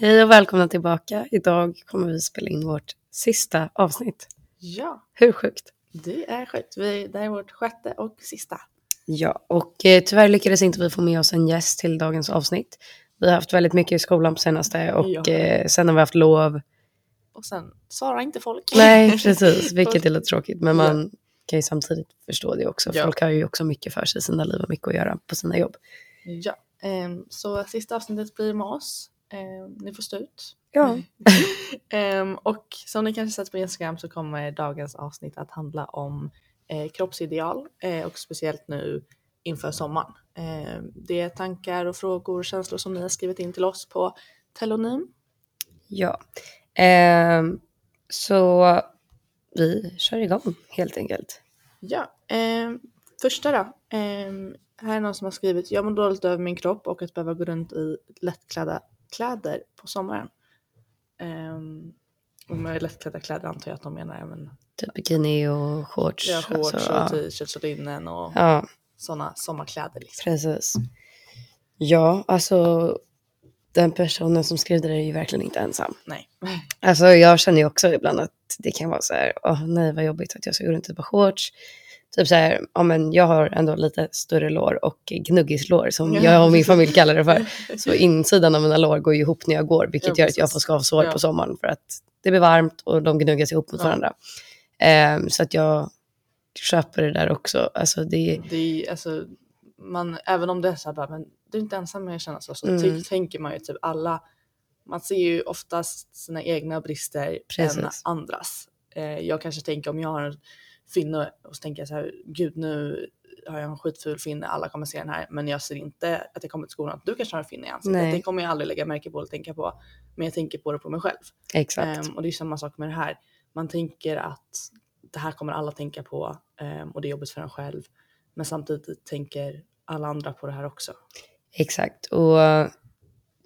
Hej och välkomna tillbaka. Idag kommer vi spela in vårt sista avsnitt. Ja, Hur sjukt? det är sjukt. Vi, det är vårt sjätte och sista. Ja, och eh, tyvärr lyckades inte vi få med oss en gäst till dagens avsnitt. Vi har haft väldigt mycket i skolan på senaste och Ja. eh, sen har vi haft lov. Och sen svarar inte folk. Nej, precis, vilket är lite tråkigt. Men Ja. man kan ju samtidigt förstå det också. Ja. Folk har ju också mycket för sig i sina liv och mycket att göra på sina jobb. Ja, ehm, så sista avsnittet blir med oss. Ehm, ni får stå ut. Ja, Ehm, och som ni kanske sett på Instagram så kommer dagens avsnitt att handla om eh, kroppsideal eh, och speciellt nu inför sommaren. Ehm, det är tankar och frågor och känslor som ni har skrivit in till oss på Telonym. ja. Så vi kör igång helt enkelt. Ja, första då. Här är någon som har skrivit Jag mår dåligt över min kropp och att behöva gå runt i lättklädda kläder på sommaren. Um, och med lättklädda kläder antar jag att de menar men, Typ bikini och shorts. ja, shorts alltså, och t-shirts och linnen och ja. sådana sommarkläder. Liksom. Precis. Ja, alltså den personen som skrev det är ju verkligen inte ensam. Nej. Alltså jag känner ju också ibland att det kan vara så här, åh nej vad jobbigt att jag ska gå runt i ett par shorts. Typ så här, ja men jag har ändå lite större lår och gnuggislår som Ja. jag och min familj kallar det för. Så insidan av mina lår går ju ihop när jag går, vilket Ja, gör att jag får skavsår Ja. på sommaren för att det blir varmt och de gnuggas ihop mot varandra. Ehm, så att jag köper det där också. Alltså det, Det är, alltså, man, även om det är så här, bara, men du är inte ensam med att känna så, så Mm. ty- tänker man ju typ alla, man ser ju oftast sina egna brister än Precis. andras. Eh, jag kanske tänker om jag har en finne och så tänker jag så här, gud nu har jag en skitful finne, alla kommer se den här, men jag ser inte att jag kommer till skolan att du kanske har en finne i ansiktet. Nej. Det kommer jag aldrig lägga märke på eller tänka på, men jag tänker på det på mig själv. exakt. Ehm, och det är samma sak med det här. Man tänker att det här kommer alla tänka på ehm, och det är jobbigt för en själv. Men samtidigt tänker alla andra på det här också. Exakt. Och eh,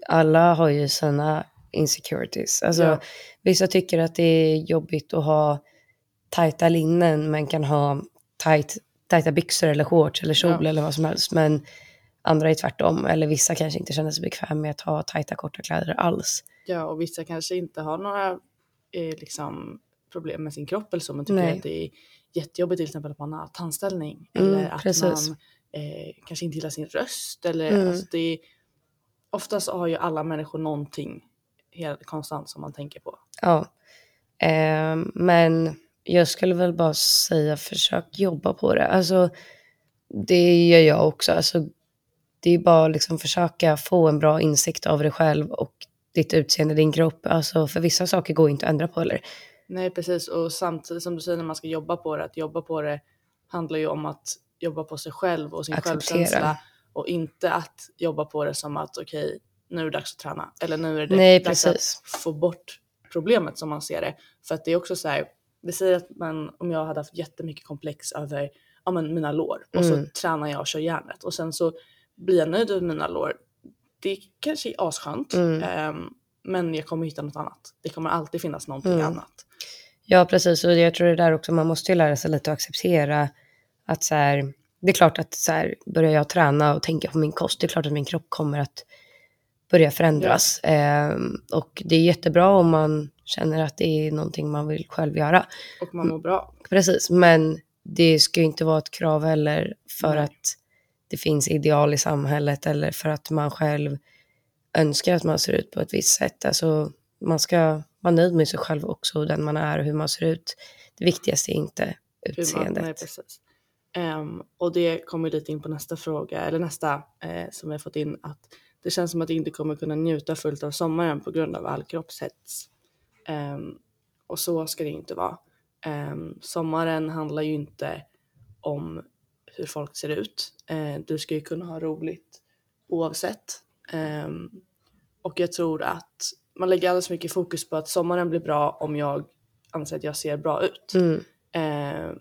alla har ju sina insecurities. Alltså, Ja. Vissa tycker att det är jobbigt att ha tajta linnen men kan ha tajt, tajta byxor eller shorts eller kjol Ja. eller vad som helst. Men andra är tvärtom. Eller vissa kanske inte känner sig bekväma med att ha tajta korta kläder alls. Ja, och vissa kanske inte har några eh, liksom, problem med sin kropp eller så, men tycker Nej. att det är jättejobbigt till exempel att man har tandställning Mm, eller att precis. man eh, kanske inte gillar sin röst. Eller, Mm. alltså, det är, oftast har ju alla människor någonting helt konstant som man tänker på. Ja. Ehm, men jag skulle väl bara säga försök jobba på det. Alltså det gör jag också. Alltså, det är bara liksom försöka få en bra insikt av dig själv och ditt utseende, din kropp. Alltså för vissa saker går inte att ändra på heller. Nej precis och samtidigt som du säger när man ska jobba på det, att jobba på det handlar ju om att jobba på sig själv och sin Acceptera. självkänsla och inte att jobba på det som att okej nu är det dags att träna eller nu är det Nej, dags precis. att få bort problemet som man ser det. För att det är också så här, vi säger att man, om jag hade haft jättemycket komplex över ja, men mina lår och Mm. så tränar jag och kör järnet och sen så blir jag nöjd med mina lår. Det kanske är asskönt Mm. ehm, men jag kommer hitta något annat. Det kommer alltid finnas någonting Mm. annat. Ja, precis. Och jag tror det där också, man måste ju lära sig lite att acceptera att så här, det är klart att så här, börjar jag träna och tänka på min kost, det är klart att min kropp kommer att börja förändras. Ehm, och det är jättebra om man känner att det är någonting man vill själv göra. Och man mår bra. Precis, men det ska ju inte vara ett krav heller för Nej. att det finns ideal i samhället eller för att man själv önskar att man ser ut på ett visst sätt. Alltså, man ska vara nöjd med sig själv också, den man är och hur man ser ut. Det viktigaste är inte utseendet. Nej, precis. Ehm, och det kommer lite in på nästa fråga, eller nästa eh, som vi har fått in, att det känns som att jag inte kommer kunna njuta fullt av sommaren på grund av all kroppshets. Ehm, och så ska det inte vara. Ehm, sommaren handlar ju inte om hur folk ser ut. Eh, du ska ju kunna ha roligt oavsett. Ehm, och jag tror att man lägger alldeles mycket fokus på att sommaren blir bra om jag anser att jag ser bra ut. Mm, Eh,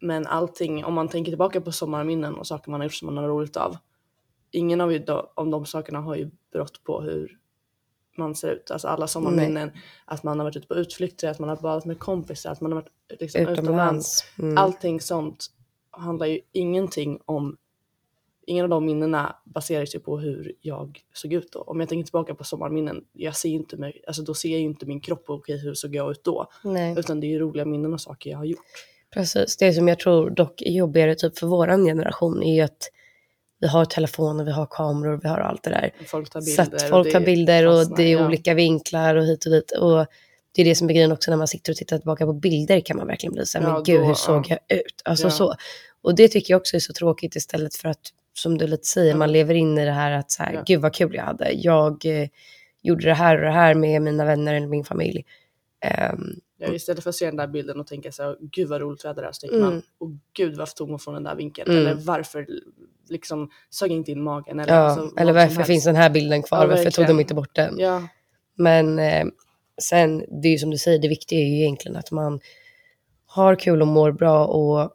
men allting, om man tänker tillbaka på sommarminnen och saker man har gjort som man har roligt av. Ingen av, då, av de sakerna har ju berott på hur man ser ut. Alltså alla sommarminnen, att man har varit ute på utflykter, att man har badat med kompisar, att man har varit liksom, utomlands. utomlands. Mm. Allting sånt handlar ju ingenting om ingen av de minnena baserar sig på hur jag såg ut då. Om jag tänker tillbaka på sommarminnen, jag ser inte mig, alltså då ser jag ju inte min kropp och okej hur såg jag ut då? Nej. Utan det är ju roliga minnen och saker jag har gjort. Precis. Det som jag tror dock är jobbigare typ för våran generation är ju att vi har telefoner, vi har kameror, vi har allt det där. Folk tar Så bilder. att folk tar det bilder och fastnar, det är ja. olika vinklar och hit och dit. Och det är det som är grejen också när man sitter och tittar tillbaka på bilder kan man verkligen bli så här, Ja, men gud då, hur såg ja. jag ut? Alltså så. Och det tycker jag också är så tråkigt istället för att, som du lite säger, man lever in i det här att så här, gud vad kul jag hade. Jag eh, gjorde det här och det här med mina vänner eller min familj. Ehm, Ja, istället för att se den där bilden och tänka så här, gud vad roligt väder det är, så tänker Mm. man, och gud varför tog hon från den där vinkeln? Mm. Eller varför liksom sög inte in magen? Eller, ja, alltså, eller varför finns den här bilden kvar? Ja, varför tog de inte bort den? Ja, Men eh, sen, det är ju som du säger, det viktiga är ju egentligen att man har kul och mår bra och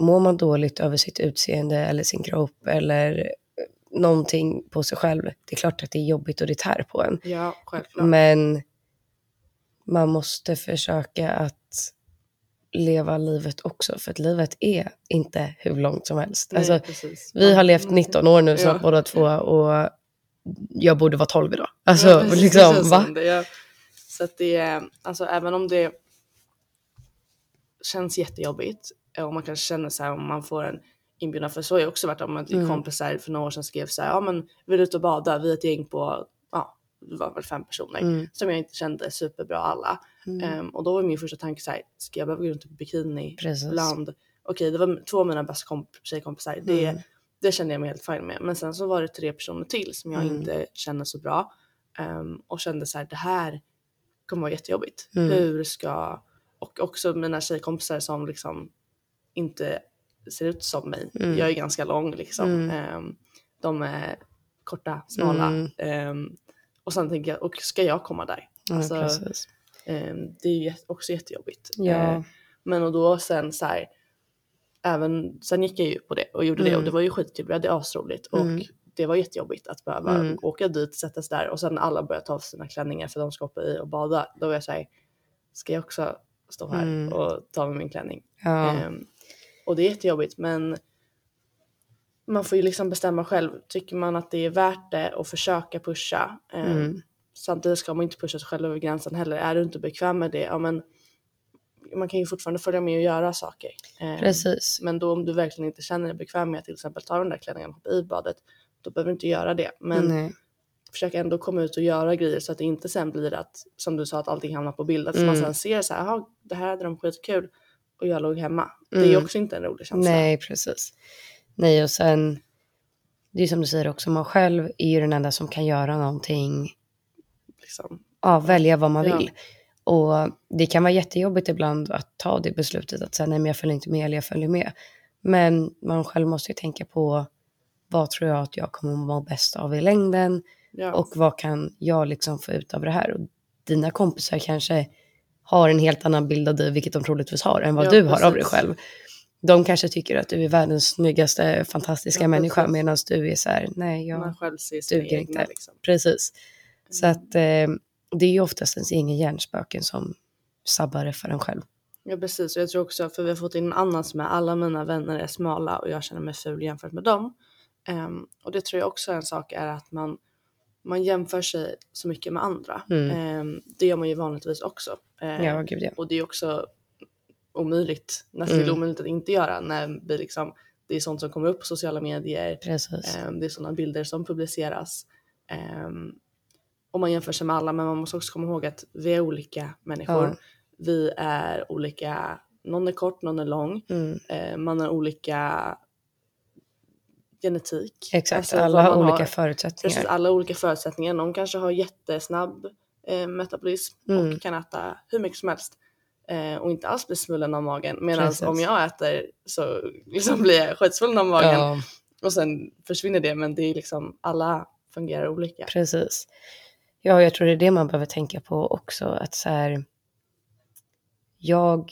mår man dåligt över sitt utseende eller sin kropp eller eh, någonting på sig själv, det är klart att det är jobbigt och det tär på en. ja självklart. Men man måste försöka att leva livet också, för att livet är inte hur långt som helst. Nej, Alltså, vi har levt Mm. 19 år nu snart Ja. båda två och jag borde vara 12 idag. Alltså Ja, precis, det liksom, känns va? det, ja. Så att det är, alltså även om det känns jättejobbigt och man kanske känner så här om man får en inbjudan, för så har jag också varit om att Mm. kompisar för några år sedan skrev så här, ja men vi är ute och bada, vi är ett gäng på, det var väl fem personer Mm. som jag inte kände superbra alla. Mm. Ehm, och då var min första tanke så här, ska jag behöva gå runt i bikini Precis. bland, okej det var två av mina bästa komp- tjejkompisar, det, Mm. det kände jag mig helt fine med. Men sen så var det tre personer till som jag Mm. inte känner så bra. ehm, och kände så här, det här kommer vara jättejobbigt. Mm. Hur ska, och också mina tjejkompisar som liksom inte ser ut som mig. Mm. Jag är ganska lång liksom. Ehm, de är korta, smala. Mm. Ehm, och sen tänker jag, och ska jag komma där? Ja, Alltså. Ehm, det är ju också jättejobbigt. Ja. Ehm, men och då sen så här, även, sen gick jag ju på det och gjorde det och Mm. det var ju skitkul, vi hade asroligt och Mm. det var jättejobbigt att behöva Mm. åka dit, sätta sig där och sen alla började ta av sina klänningar för de ska hoppa i och bada. Då var jag såhär, ska jag också stå här Mm. och ta med min klänning? Ja. Ehm, och det är jättejobbigt men man får ju liksom bestämma själv. Tycker man att det är värt det att försöka pusha. ehm, Mm. Samtidigt ska man inte pusha sig själv över gränsen heller. Är du inte bekväm med det, ja men man kan ju fortfarande följa med och göra saker. Ehm, Precis. Men då om du verkligen inte känner dig bekväm med att till exempel ta den där klänningen och hoppa i badet, då behöver du inte göra det. Men Nej. försök ändå komma ut och göra grejer så att det inte sen blir att, som du sa, att allting hamnar på bild. Att man Mm. sen ser så här, "Jaha, det här hade de skitkul och jag låg hemma. Det är ju Mm. också inte en rolig känsla. Nej, precis. Nej, och sen, det är som du säger också, man själv är ju den enda som kan göra någonting, Liksom. ja, välja vad man Ja. vill. Och det kan vara jättejobbigt ibland att ta det beslutet att säga nej men jag följer inte med eller jag följer med. Men man själv måste ju tänka på vad tror jag att jag kommer må bäst av i längden Ja. och vad kan jag liksom få ut av det här. Och dina kompisar kanske har en helt annan bild av dig, vilket de troligtvis har, än vad Ja, du har av dig själv. De kanske tycker att du är världens snyggaste, fantastiska Ja, människa, medan du är så här, nej, jag... Duger egna inte. liksom. Precis. Så Mm. att eh, det är ju oftast ens egen hjärnspöken som sabbar det för en själv. Ja precis och jag tror också, för vi har fått in en annan som är alla mina vänner är smala och jag känner mig ful jämfört med dem. Ehm, och det tror jag också är en sak är att man, man jämför sig så mycket med andra. Mm. Ehm, det gör man ju vanligtvis också. Ehm, Ja, gud ja. Och det är också omöjligt, nästan Mm. omöjligt att inte göra när vi liksom, det är sånt som kommer upp på sociala medier. Ehm, det är sådana bilder som publiceras. Ehm, och man jämför sig med alla men man måste också komma ihåg att vi är olika människor. Ja. Vi är olika, någon är kort, någon är lång. Mm. Eh, man har olika genetik. Exakt, Alltså, alla har olika förutsättningar. Precis, alla olika förutsättningar. Någon kanske har jättesnabb eh, metabolism Mm. och kan äta hur mycket som helst. Eh, och inte alls bli smullen av magen. Medan om jag äter så liksom blir jag skitsvullen av magen. Ja, Och sen försvinner det men det är liksom alla fungerar olika. precis. Ja, jag tror det är det man behöver tänka på också. Att så här, jag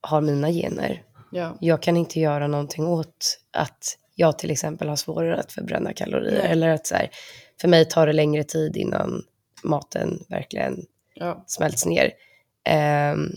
har mina gener. Ja. Jag kan inte göra någonting åt att jag till exempel har svårare att förbränna kalorier. Nej. Eller att så här, för mig tar det längre tid innan maten verkligen Ja. smälts ner. Ehm,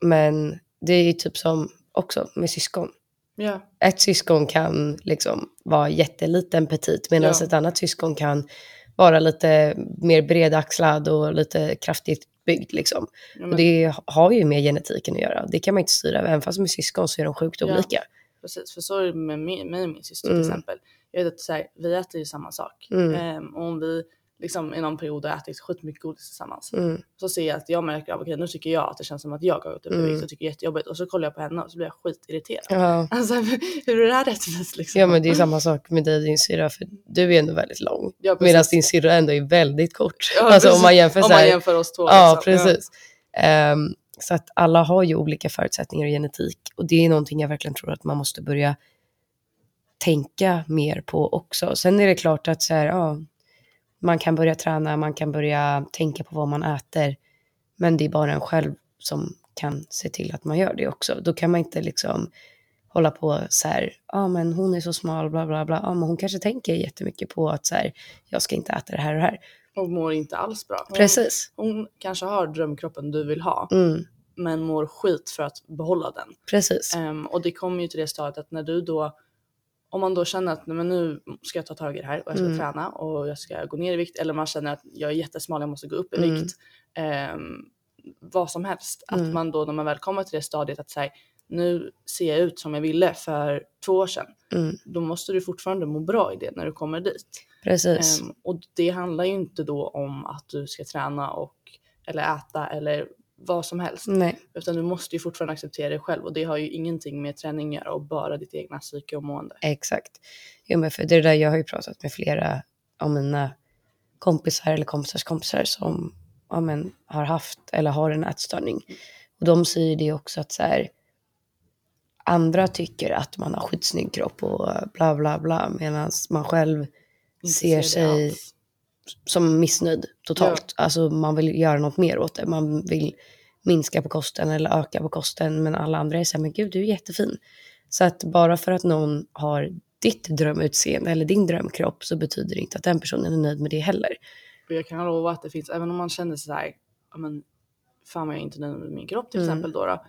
men det är ju typ som också med syskon. Ja, ett syskon kan liksom vara jätteliten petit medan Ja. ett annat syskon kan vara lite mer bredaxlad och lite kraftigt byggd liksom. ja, Och det har ju med genetiken att göra. Det kan man inte styra. Även fast är syskon så är de sjukt olika. precis. För så är det med mig och min syster Mm. till exempel. Jag vet att så här, vi äter ju samma sak. Mm. Ehm, och om vi liksom i någon period har ätit skitmycket godis tillsammans. Mm. Så ser jag att jag märker av okej nu tycker jag att det känns som att jag har gått upp i Mm. vikt och tycker det är jättejobbigt. Och så kollar jag på henne och så blir jag skitirriterad. Ja. Alltså hur är det här rättvist liksom? ja, men det är samma sak med dig och din syrra. För du är ändå väldigt lång. Ja. Medan din syrra ändå är väldigt kort. Ja, alltså om precis. man jämför Om man jämför oss två. Ja, liksom. precis. Ehm, så att alla har ju olika förutsättningar och genetik. Och det är någonting jag verkligen tror att man måste börja tänka mer på också. Sen är det klart att så här, ja, man kan börja träna, man kan börja tänka på vad man äter. Men det är bara en själv som kan se till att man gör det också. Då kan man inte liksom hålla på så här, ja men hon är så smal, bla bla bla. Ja men hon kanske tänker jättemycket på att så här, jag ska inte äta det här och det här. Och mår inte alls bra. Hon, Precis. hon kanske har drömkroppen du vill ha. Mm, Men mår skit för att behålla den. precis. Ehm, och det kommer ju till det stadiet att när du då, om man då känner att nej, men nu ska jag ta tag i det här och jag ska Mm. träna och jag ska gå ner i vikt eller man känner att jag är jättesmal, jag måste gå upp i Mm. vikt. Ehm, vad som helst. Att Mm. man då när man väl kommer till det stadiet att säga nu ser jag ut som jag ville för två år sedan. Mm, Då måste du fortfarande må bra i det när du kommer dit. precis. Ehm, och det handlar ju inte då om att du ska träna och eller äta eller vad som helst. Nej, Utan du måste ju fortfarande acceptera dig själv och det har ju ingenting med träning att göra och bara ditt egna psyke och mående. exakt. Jo, men för det där, jag har ju pratat med flera av mina kompisar eller kompisars kompisar som ja, men, har haft eller har en ätstörning. Och de säger det också att så här, andra tycker att man har skitsnygg kropp och bla bla bla medan man själv ser det sig alls. Som missnöjd totalt. Alltså man vill göra något mer åt det. Man vill minska på kosten eller öka på kosten. Men alla andra är så här, men gud du är jättefin. Så att bara för att någon har ditt drömutseende eller din drömkropp så betyder det inte att den personen är nöjd med det heller. Och jag kan lova att det finns, även om man känner sig ja men fan vad jag är inte nöjd med min kropp till Mm. exempel då, då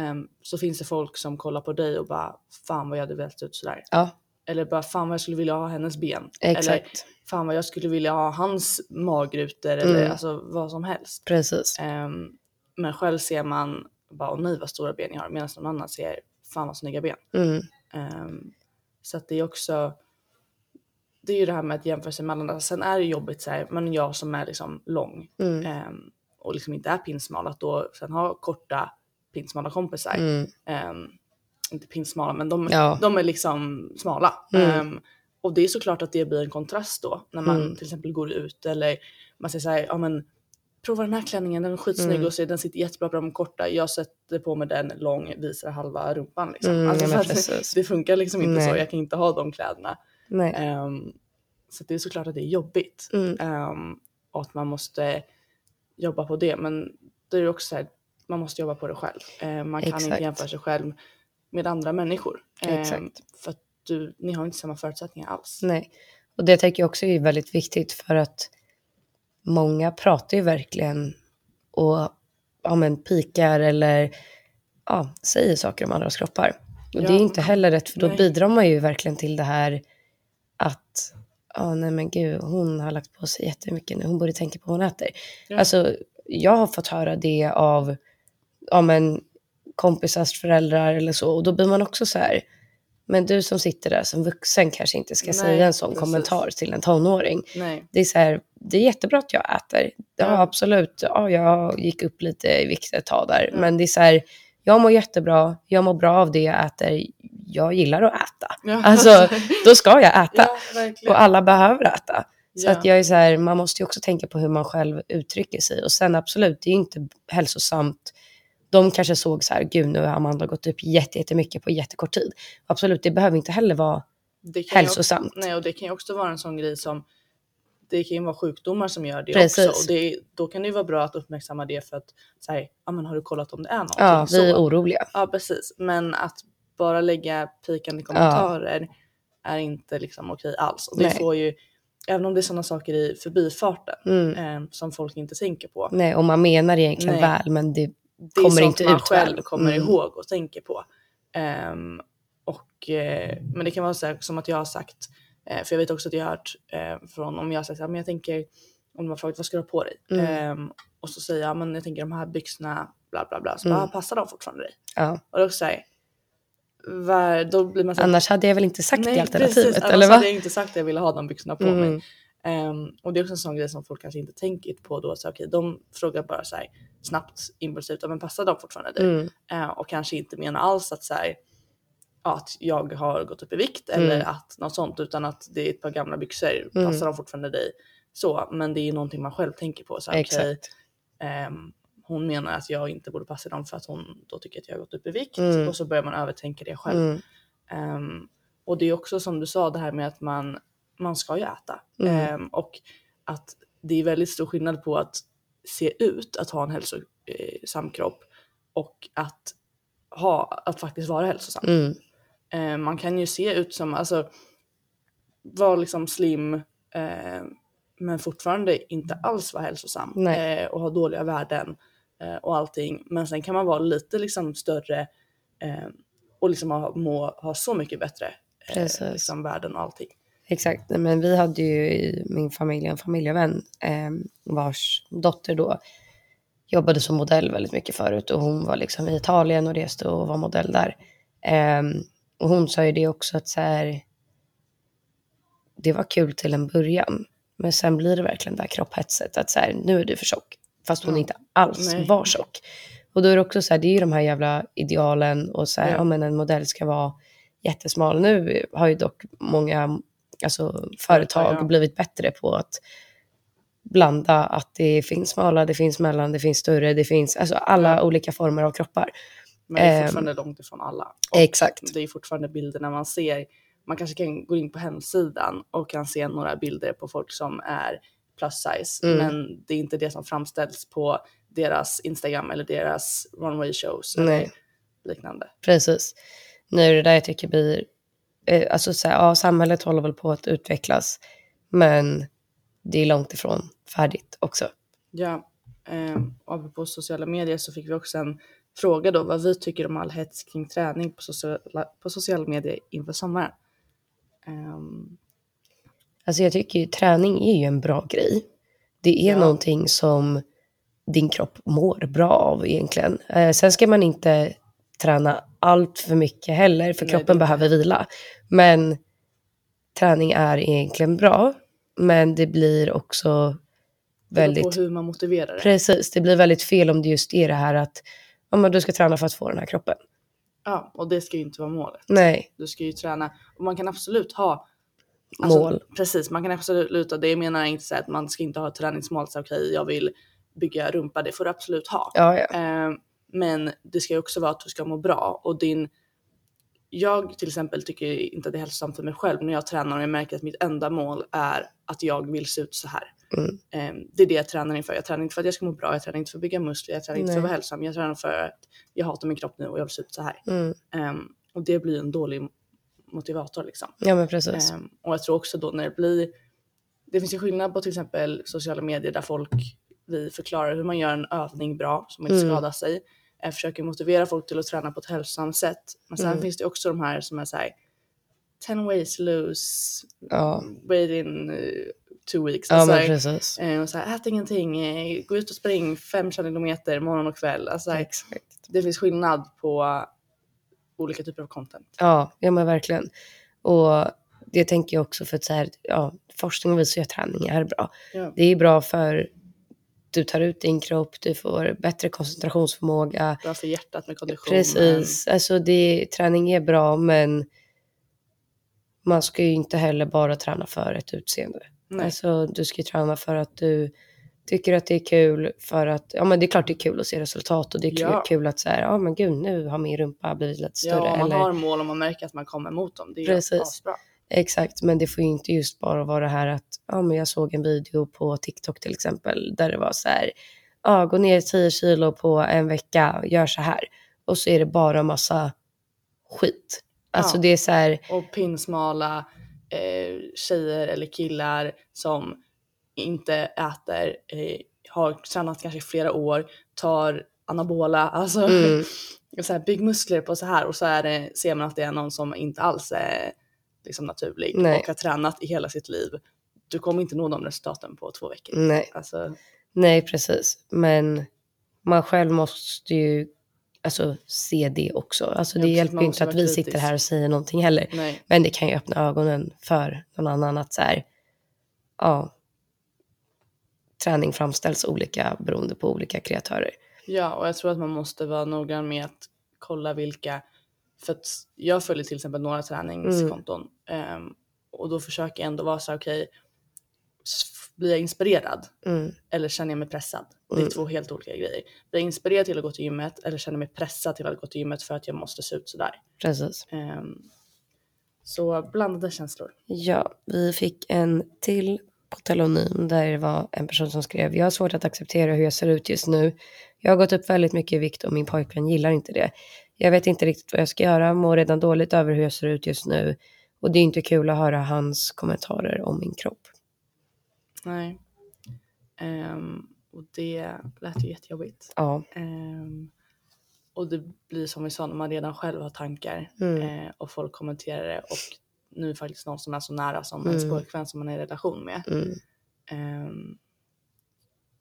ehm, så finns det folk som kollar på dig och bara fan vad jag hade velat ut sådär. Ja, Eller bara fan vad jag skulle vilja ha hennes ben. Eller exakt. fan vad jag skulle vilja ha hans magrutor eller Mm. alltså vad som helst. Precis. Ehm, men själv ser man bara åh nej vad stora ben jag har medan någon annan ser fan vad snygga ben. Mm, Ehm, så att det är också det är ju det här med att jämföra sig mellan det. Sen är det jobbigt så här, men jag som är liksom lång mm, ehm, och liksom inte är pinsmal att då sen ha korta pinsmala kompisar. mm. Inte pinsmala men de, Ja. de är liksom smala. Mm. Ehm, och det är såklart att det blir en kontrast då när man Mm. till exempel går ut eller man säger så här, ja men prova den här klänningen, den är skitsnygg Mm. och så, den sitter jättebra på de korta. Jag sätter på mig den lång, visar halva rumpan liksom. Mm, alltså, precis. det funkar liksom inte så, Nej. jag kan inte ha de kläderna. Ehm, så det är såklart att det är jobbigt Ehm, och att man måste jobba på det. Men det är också så här, man måste jobba på det själv. Ehm, man kan Exakt. inte jämföra sig själv med andra människor. Ehm, Exakt. För att du, ni har inte samma förutsättningar alls. nej. Och det tänker jag också är väldigt viktigt för att många pratar ju verkligen och ja, men, pikar eller ja, säger saker om andras kroppar. Och det är Ja. inte heller rätt för då Nej. bidrar man ju verkligen till det här att ja, nej men gud, hon har lagt på sig jättemycket nu, hon borde tänka på vad hon äter. Ja. Alltså, jag har fått höra det av ja, men, kompisars föräldrar eller så och då blir man också så här, men du som sitter där som vuxen kanske inte ska Nej, säga en sån precis. kommentar till en tonåring. Nej. Det är så här, det är jättebra att jag äter. Ja, Ja. absolut. Ja, jag gick upp lite i vikt ett tag där. Ja. Men det är så här, jag mår jättebra, jag mår bra av det jag äter. Jag gillar att äta. Ja, Alltså, Då ska jag äta. ja. Och alla behöver äta. Så att jag är så här, man måste ju också tänka på hur man själv uttrycker sig. Och sen absolut, det är ju inte hälsosamt. De kanske såg så här, gud nu har Amanda gått upp jätte- jättemycket på jättekort tid. Absolut, det behöver inte heller vara ju också, hälsosamt. nej, och det kan ju också vara en sån grej som det kan ju vara sjukdomar som gör det Precis. också. Och det, då kan det ju vara bra att uppmärksamma det för att säga, ja men har du kollat om det är någonting? Ja, vi är så. oroliga. Ja precis, men att bara lägga pikande kommentarer är inte liksom okej alls. Och det Nej. får ju, även om det är sådana saker i förbifarten Mm. eh, som folk inte tänker på. Nej, och man menar egentligen Nej. väl, men det Det är kommer sånt inte man själv väl. kommer Mm. ihåg och tänker på. Ehm, och eh, men det kan vara så här, som att jag har sagt, eh, för jag vet också att jag har hört eh, från om jag har sagt att jag tänker, om de har frågat vad ska du ha på dig? Mm. Ehm, och så säger jag, men jag tänker de här byxorna, bla bla bla. Så Mm. bara, passar de fortfarande dig? Ja. Och då så här, var, då blir man så här, Annars hade jag väl inte sagt det alternativet, precis, eller annars va? hade jag inte sagt att jag ville ha de byxorna på mig. Ehm, och det är också en sån grej som folk kanske inte tänker på då. Så, okay, de frågar bara så här, snabbt impulsivt, "Ja, men passar de fortfarande dig? Mm. Eh, och kanske inte menar alls att, så här, att jag har gått upp i vikt eller Mm. att något sånt utan att det är ett par gamla byxor, Mm. passar de fortfarande dig? Så, men det är någonting man själv tänker på. Så, här, okej, Exakt. ehm, hon menar att jag inte borde passa dem för att hon då tycker att jag har gått upp i vikt Mm. och så börjar man övertänka det själv. Ehm, och det är också som du sa det här med att man, man ska ju äta. Mm. Ehm, och att det är väldigt stor skillnad på att se ut att ha en hälsosam kropp och att, ha, att faktiskt vara hälsosam. Mm. Ehm, man kan ju se ut som, alltså vara liksom slim ehm, men fortfarande inte alls vara hälsosam eh, och ha dåliga värden eh, och allting. Men sen kan man vara lite liksom större eh, och liksom ha, må, ha så mycket bättre eh, liksom värden och allting. Exakt, men vi hade ju i min familj en familjevän eh, vars dotter då jobbade som modell väldigt mycket förut och hon var liksom i Italien och reste och var modell där. Eh, och hon sa ju det också att så här, det var kul till en början, men sen blir det verkligen det här kropphetset att så här, nu är du för tjock, fast hon Ja. inte alls Nej. var tjock. Och då är det också så här, det är ju de här jävla idealen och så här, Ja. ja. men en modell ska vara jättesmal. Nu har ju dock många alltså, företag ja. blivit bättre på att blanda att det finns smala, det finns mellan, det finns större, det finns alltså alla olika former av kroppar. Men det är Ehm, fortfarande långt ifrån alla. Och Exakt. det är fortfarande bilder när man ser, man kanske kan gå in på hemsidan och kan se några bilder på folk som är plus size. Mm. Men det är inte det som framställs på deras Instagram eller deras runway shows Nej. eller liknande. Precis. Nu är det där jag tycker blir, eh, alltså så här, ja, samhället håller väl på att utvecklas, men det är långt ifrån färdigt också. Ja, eh, på sociala medier så fick vi också en fråga då vad vi tycker om all hets kring träning på sociala, på sociala medier inför sommaren. Ehm, Alltså jag tycker ju träning är ju en bra grej. Det är Ja. någonting som din kropp mår bra av egentligen. Eh, sen ska man inte träna allt för mycket heller, för kroppen det- behöver vila. Men träning är egentligen bra, men det blir också det väldigt... på hur man motiverar det. Precis, det blir väldigt fel om det just är det här att ja, men du ska träna för att få den här kroppen. Ja, och det ska ju inte vara målet. Nej, Du ska ju träna och man kan absolut ha Mål. Precis, man kan absolut ha det. Jag menar inte så att man ska inte ha ett träningsmål. Så okej, jag vill bygga rumpa. Det får du absolut ha. ja, ja. Eh, men det ska ju också vara att du ska må bra och din. Jag till exempel tycker inte att det är hälsosamt för mig själv när jag tränar och jag märker att mitt enda mål är att jag vill se ut så här. Mm. Eh, det är det jag tränar inför. Jag tränar inte för att jag ska må bra. Jag tränar inte för att bygga muskler. Jag tränar inte för att Nej. vara hälsosam. Jag tränar för att jag hatar min kropp nu och jag vill se ut så här. Mm. Ehm, och det blir en dålig motivator liksom. ja men precis. Ehm, och jag tror också då när det blir, det finns ju skillnad på till exempel sociala medier där folk, vi förklarar hur man gör en övning bra så man inte Mm. skadar sig. Försöker motivera folk till att träna på ett hälsosamt sätt. Men sen Mm. finns det också de här som är såhär 10 ways lose Ja, weight in uh, two weeks. ja Alltså, men precis. eh, och så här, ät ingenting, eh, gå ut och spring 5 kilometer morgon och kväll. Alltså, så här, det finns skillnad på olika typer av content. Ja, ja men verkligen. Och det tänker jag också för att så här, ja, forskning visar ju att träning är bra. Ja. Det är bra för du tar ut din kropp, du får bättre koncentrationsförmåga. Bra för hjärtat med kondition. Precis, alltså det, träning är bra men man ska ju inte heller bara träna för ett utseende. Nej. Alltså du ska ju träna för att du tycker att det är kul för att, ja men det är klart det är kul att se resultat och det är kul, Ja. kul att säga, ja men gud nu har min rumpa blivit lite större. Ja, man eller, har mål och man märker att man kommer mot dem. Det är Precis. ju asbra. Exakt, men det får ju inte just bara vara det här att, ja men jag såg en video på TikTok till exempel där det var så här, ja gå ner 10 kilo på en vecka, gör så här. Och så är det bara massa skit. Alltså Ja. det är så här, Och pinsmala eh, tjejer eller killar som inte äter, eh, har tränat kanske i flera år, tar anabola, alltså Mm. så här, bygg muskler på så här och så är det, ser man att det är någon som inte alls är liksom naturlig Nej. och har tränat i hela sitt liv. Du kommer inte nå de resultaten på två veckor. Nej. Alltså, Nej, precis. Men man själv måste ju alltså, se det också. Alltså, Ja, det precis, hjälper ju inte att vi sitter kritisk. här och säger någonting heller. nej. Men det kan ju öppna ögonen för någon annan att så här, ja, träning framställs olika beroende på olika kreatörer. Ja, och jag tror att man måste vara noggrann med att kolla vilka, för att jag följer till exempel några träningskonton ehm, och då försöker jag ändå vara så här, okej, s- blir jag inspirerad Mm. eller känner jag mig pressad? Det är Mm. två helt olika grejer. Blir jag inspirerad till att gå till gymmet eller känner jag mig pressad till att gå till gymmet för att jag måste se ut sådär? Precis. Ehm, så blandade känslor. Ja, vi fick en till telonym där det var en person som skrev Jag har svårt att acceptera hur jag ser ut just nu. Jag har gått upp väldigt mycket i vikt och min pojkvän gillar inte det. Jag vet inte riktigt vad jag ska göra, mår redan dåligt över hur jag ser ut just nu. Och det är inte kul att höra hans kommentarer om min kropp. Nej. Ehm, och det lät ju jättejobbigt. Ja, Ehm, och det blir som vi sa, när man redan själv har tankar Mm. eh, och folk kommenterar det och nu faktiskt någon som är så nära som ens Mm. pojkvän som man är i relation med. mm. Ehm,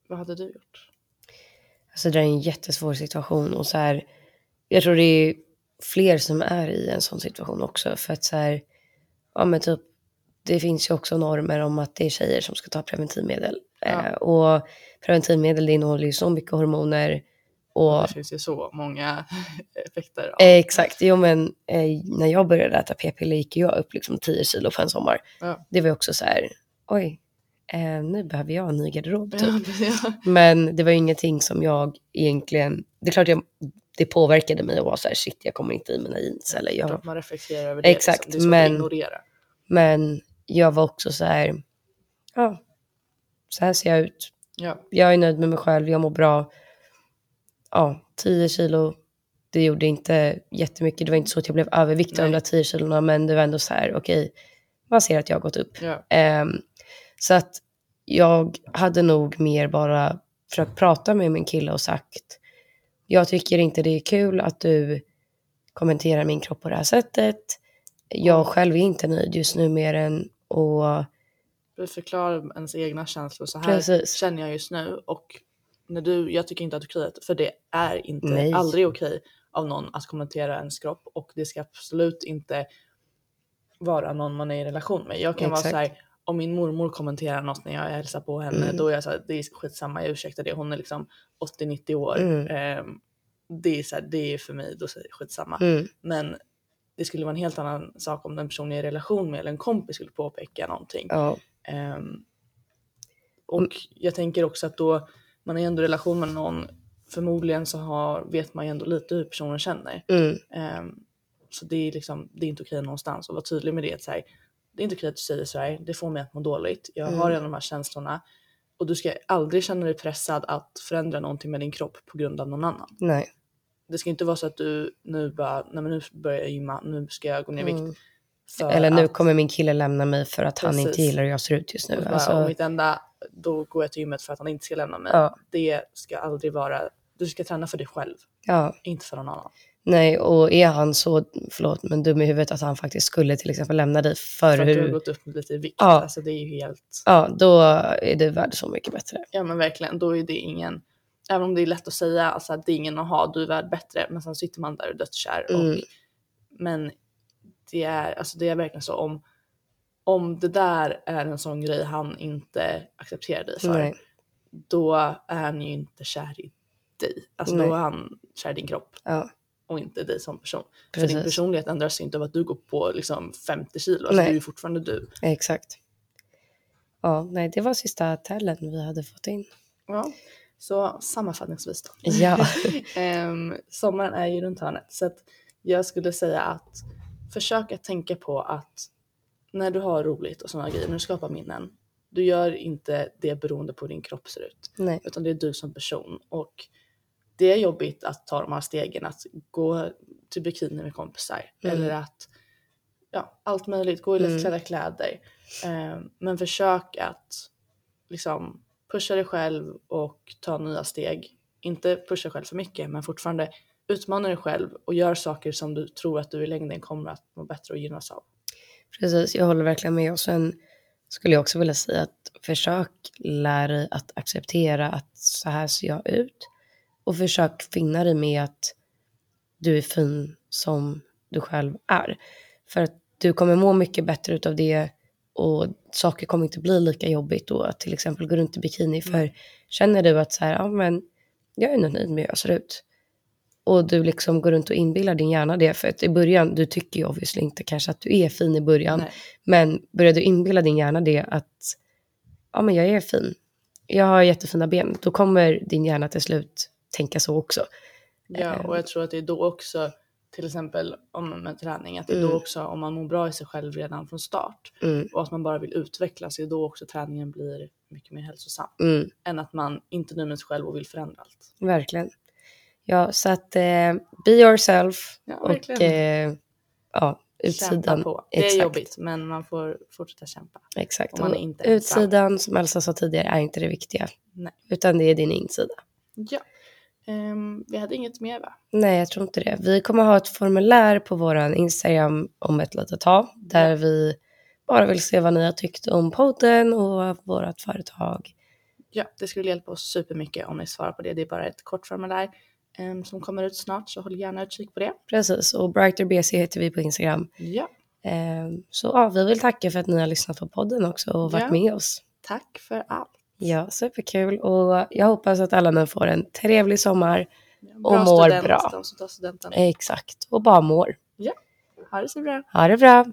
vad hade du gjort? Alltså det är en jättesvår situation och så här, jag tror det är fler som är i en sån situation också för att så här, ja men typ, det finns ju också normer om att det är tjejer som ska ta preventivmedel. Ja. Eh, och preventivmedel det innehåller ju så mycket hormoner och Det finns ju så många effekter. Av. exakt, jo men eh, när jag började äta p-piller gick jag upp liksom 10 kilo på en sommar. Ja. Det var också så här, oj, eh, nu behöver jag en ny garderob typ. Ja, ja. Men det var ju ingenting som jag egentligen, det är klart jag, det påverkade mig att vara så här, shit jag kommer inte i mina jeans eller jag, man reflekterar över det. Exakt, liksom. Det men- ignorera. men jag var också så här, ja, så här ser jag ut. Ja, Jag är nöjd med mig själv, jag mår bra. Ja, 10 kilo, det gjorde inte jättemycket. Det var inte så att jag blev överviktig av de där 10 kilona, men det var ändå så här, okej, man ser att jag har gått upp. ja, Ehm, så att jag hade nog mer bara försökt prata med min kille och sagt jag tycker inte det är kul att du kommenterar min kropp på det här sättet. Jag själv är inte nöjd just nu med den och du förklarar ens egna känslor. Så här Precis. känner jag just nu och när du, jag tycker inte att du är okej, för det är inte, Nej. aldrig okej av någon att kommentera ens kropp och det ska absolut inte vara någon man är i relation med. Jag kan vara Exakt. så här, om min mormor kommenterar något när jag hälsar på henne, Mm. då är jag så här, det är skitsamma, jag ursäktar det. Hon är liksom 80-90 år. Mm. Ehm, det är så här, det är för mig, då säger jag skitsamma. mm, Men det skulle vara en helt annan sak om den person jag är i relation med eller en kompis skulle påpeka någonting. ja, Ehm, och jag tänker också att då, man är ändå i relation med någon, förmodligen så har, vet man ju ändå lite hur personen känner. mm, Ehm, så det är liksom, det är inte okej någonstans och vara tydlig med det. Att så här, det är inte okej att du säger så här, det får mig att må dåligt. Jag har Mm. redan de här känslorna. Och du ska aldrig känna dig pressad att förändra någonting med din kropp på grund av någon annan. nej. Det ska inte vara så att du nu bara, nej men nu börjar jag gymma, nu ska jag gå ner i vikt. Mm. Eller nu att- kommer min kille lämna mig för att han inte Precis. gillar hur jag ser ut just nu. Bara, Alltså, mitt enda, då går jag till gymmet för att han inte ska lämna mig. Ja. Det ska aldrig vara, du ska träna för dig själv, ja, inte för någon annan. nej, och är han så, förlåt, men dum i huvudet att han faktiskt skulle till exempel lämna dig för, För att du har gått upp lite i vikt. Ja. Alltså det är ju helt, ja, då är det värd så mycket bättre. ja men verkligen, då är det ingen, även om det är lätt att säga alltså, att det är ingen att ha, du är värd bättre, men sen sitter man där och är dödskär. Mm. Och, men det är, alltså det är verkligen så om, om det där är en sån grej han inte accepterar dig för, Nej. då är han ju inte kär i dig. Alltså Nej. då är han kär i din kropp. Ja, och inte dig som person. För Precis. din personlighet ändras inte av att du går på liksom 50 kilo. Alltså Nej. du är ju fortfarande du. exakt. Ja, nej, det var sista tällen vi hade fått in. Ja. Så sammanfattningsvis då. Ja, Ehm, sommaren är ju runt hörnet. Så att jag skulle säga att försök att tänka på att när du har roligt och sådana grejer, när du skapar minnen, du gör inte det beroende på hur din kropp ser ut. nej, utan det är du som person. Och det är jobbigt att ta de här stegen, att gå till bikini med kompisar Mm. eller att ja, allt möjligt, gå i Mm. lättklädda kläder. Eh, men försök att liksom pusha dig själv och ta nya steg inte pusha själv för mycket men fortfarande utmana dig själv och gör saker som du tror att du i längden kommer att må bättre och gynnas av. Precis, jag håller verkligen med. Och sen skulle jag också vilja säga att försök lära dig att acceptera att så här ser jag ut. Och försök finna dig med att du är fin som du själv är. För att du kommer må mycket bättre utav det och saker kommer inte bli lika jobbigt då att till exempel gå runt i bikini. För känner du att så här, ja men jag är nog nöjd med hur jag ser ut. Och du liksom går runt och inbillar din hjärna det. För att i början, du tycker ju obviously inte kanske att du är fin i början. Nej. Men börjar du inbilla din hjärna det att ja men jag är fin. Jag har jättefina ben. Då kommer din hjärna till slut tänka så också. Ja, och jag tror att det är då också, till exempel om med träning, att det är då Mm. också om man mår bra i sig själv redan från start Mm, och att man bara vill utvecklas, det är då också träningen blir mycket mer hälsosam. mm, Än att man inte nöjd med sig själv och vill förändra allt. verkligen. Ja, så att eh, be yourself Ja, och eh, ja, utsidan. Kämpa på. Det är Exakt. jobbigt men man får fortsätta kämpa. Exakt. Man är inte ensam. utsidan, som Elsa sa tidigare, är inte det viktiga. Nej. Utan det är din insida. Ja. Ehm, vi hade inget mer va? Nej, jag tror inte det. Vi kommer ha ett formulär på vår Instagram om ett litet tag. Där Ja. vi bara vill se vad ni har tyckt om podden och vårt företag. Ja, det skulle hjälpa oss supermycket om ni svarar på det. Det är bara ett kort formulär ehm, som kommer ut snart så håll gärna utkik på det. Precis, och Brighter BC heter vi på Instagram. Ja, Eh, Så ja, vi vill tacka för att ni har lyssnat på podden också och varit Ja. med oss. tack för allt. Ja, superkul. Och jag hoppas att alla nu får en trevlig sommar. Bra mår student, bra. De som tar studenten. Exakt, och bara mår. Ha det så bra. Ha det bra!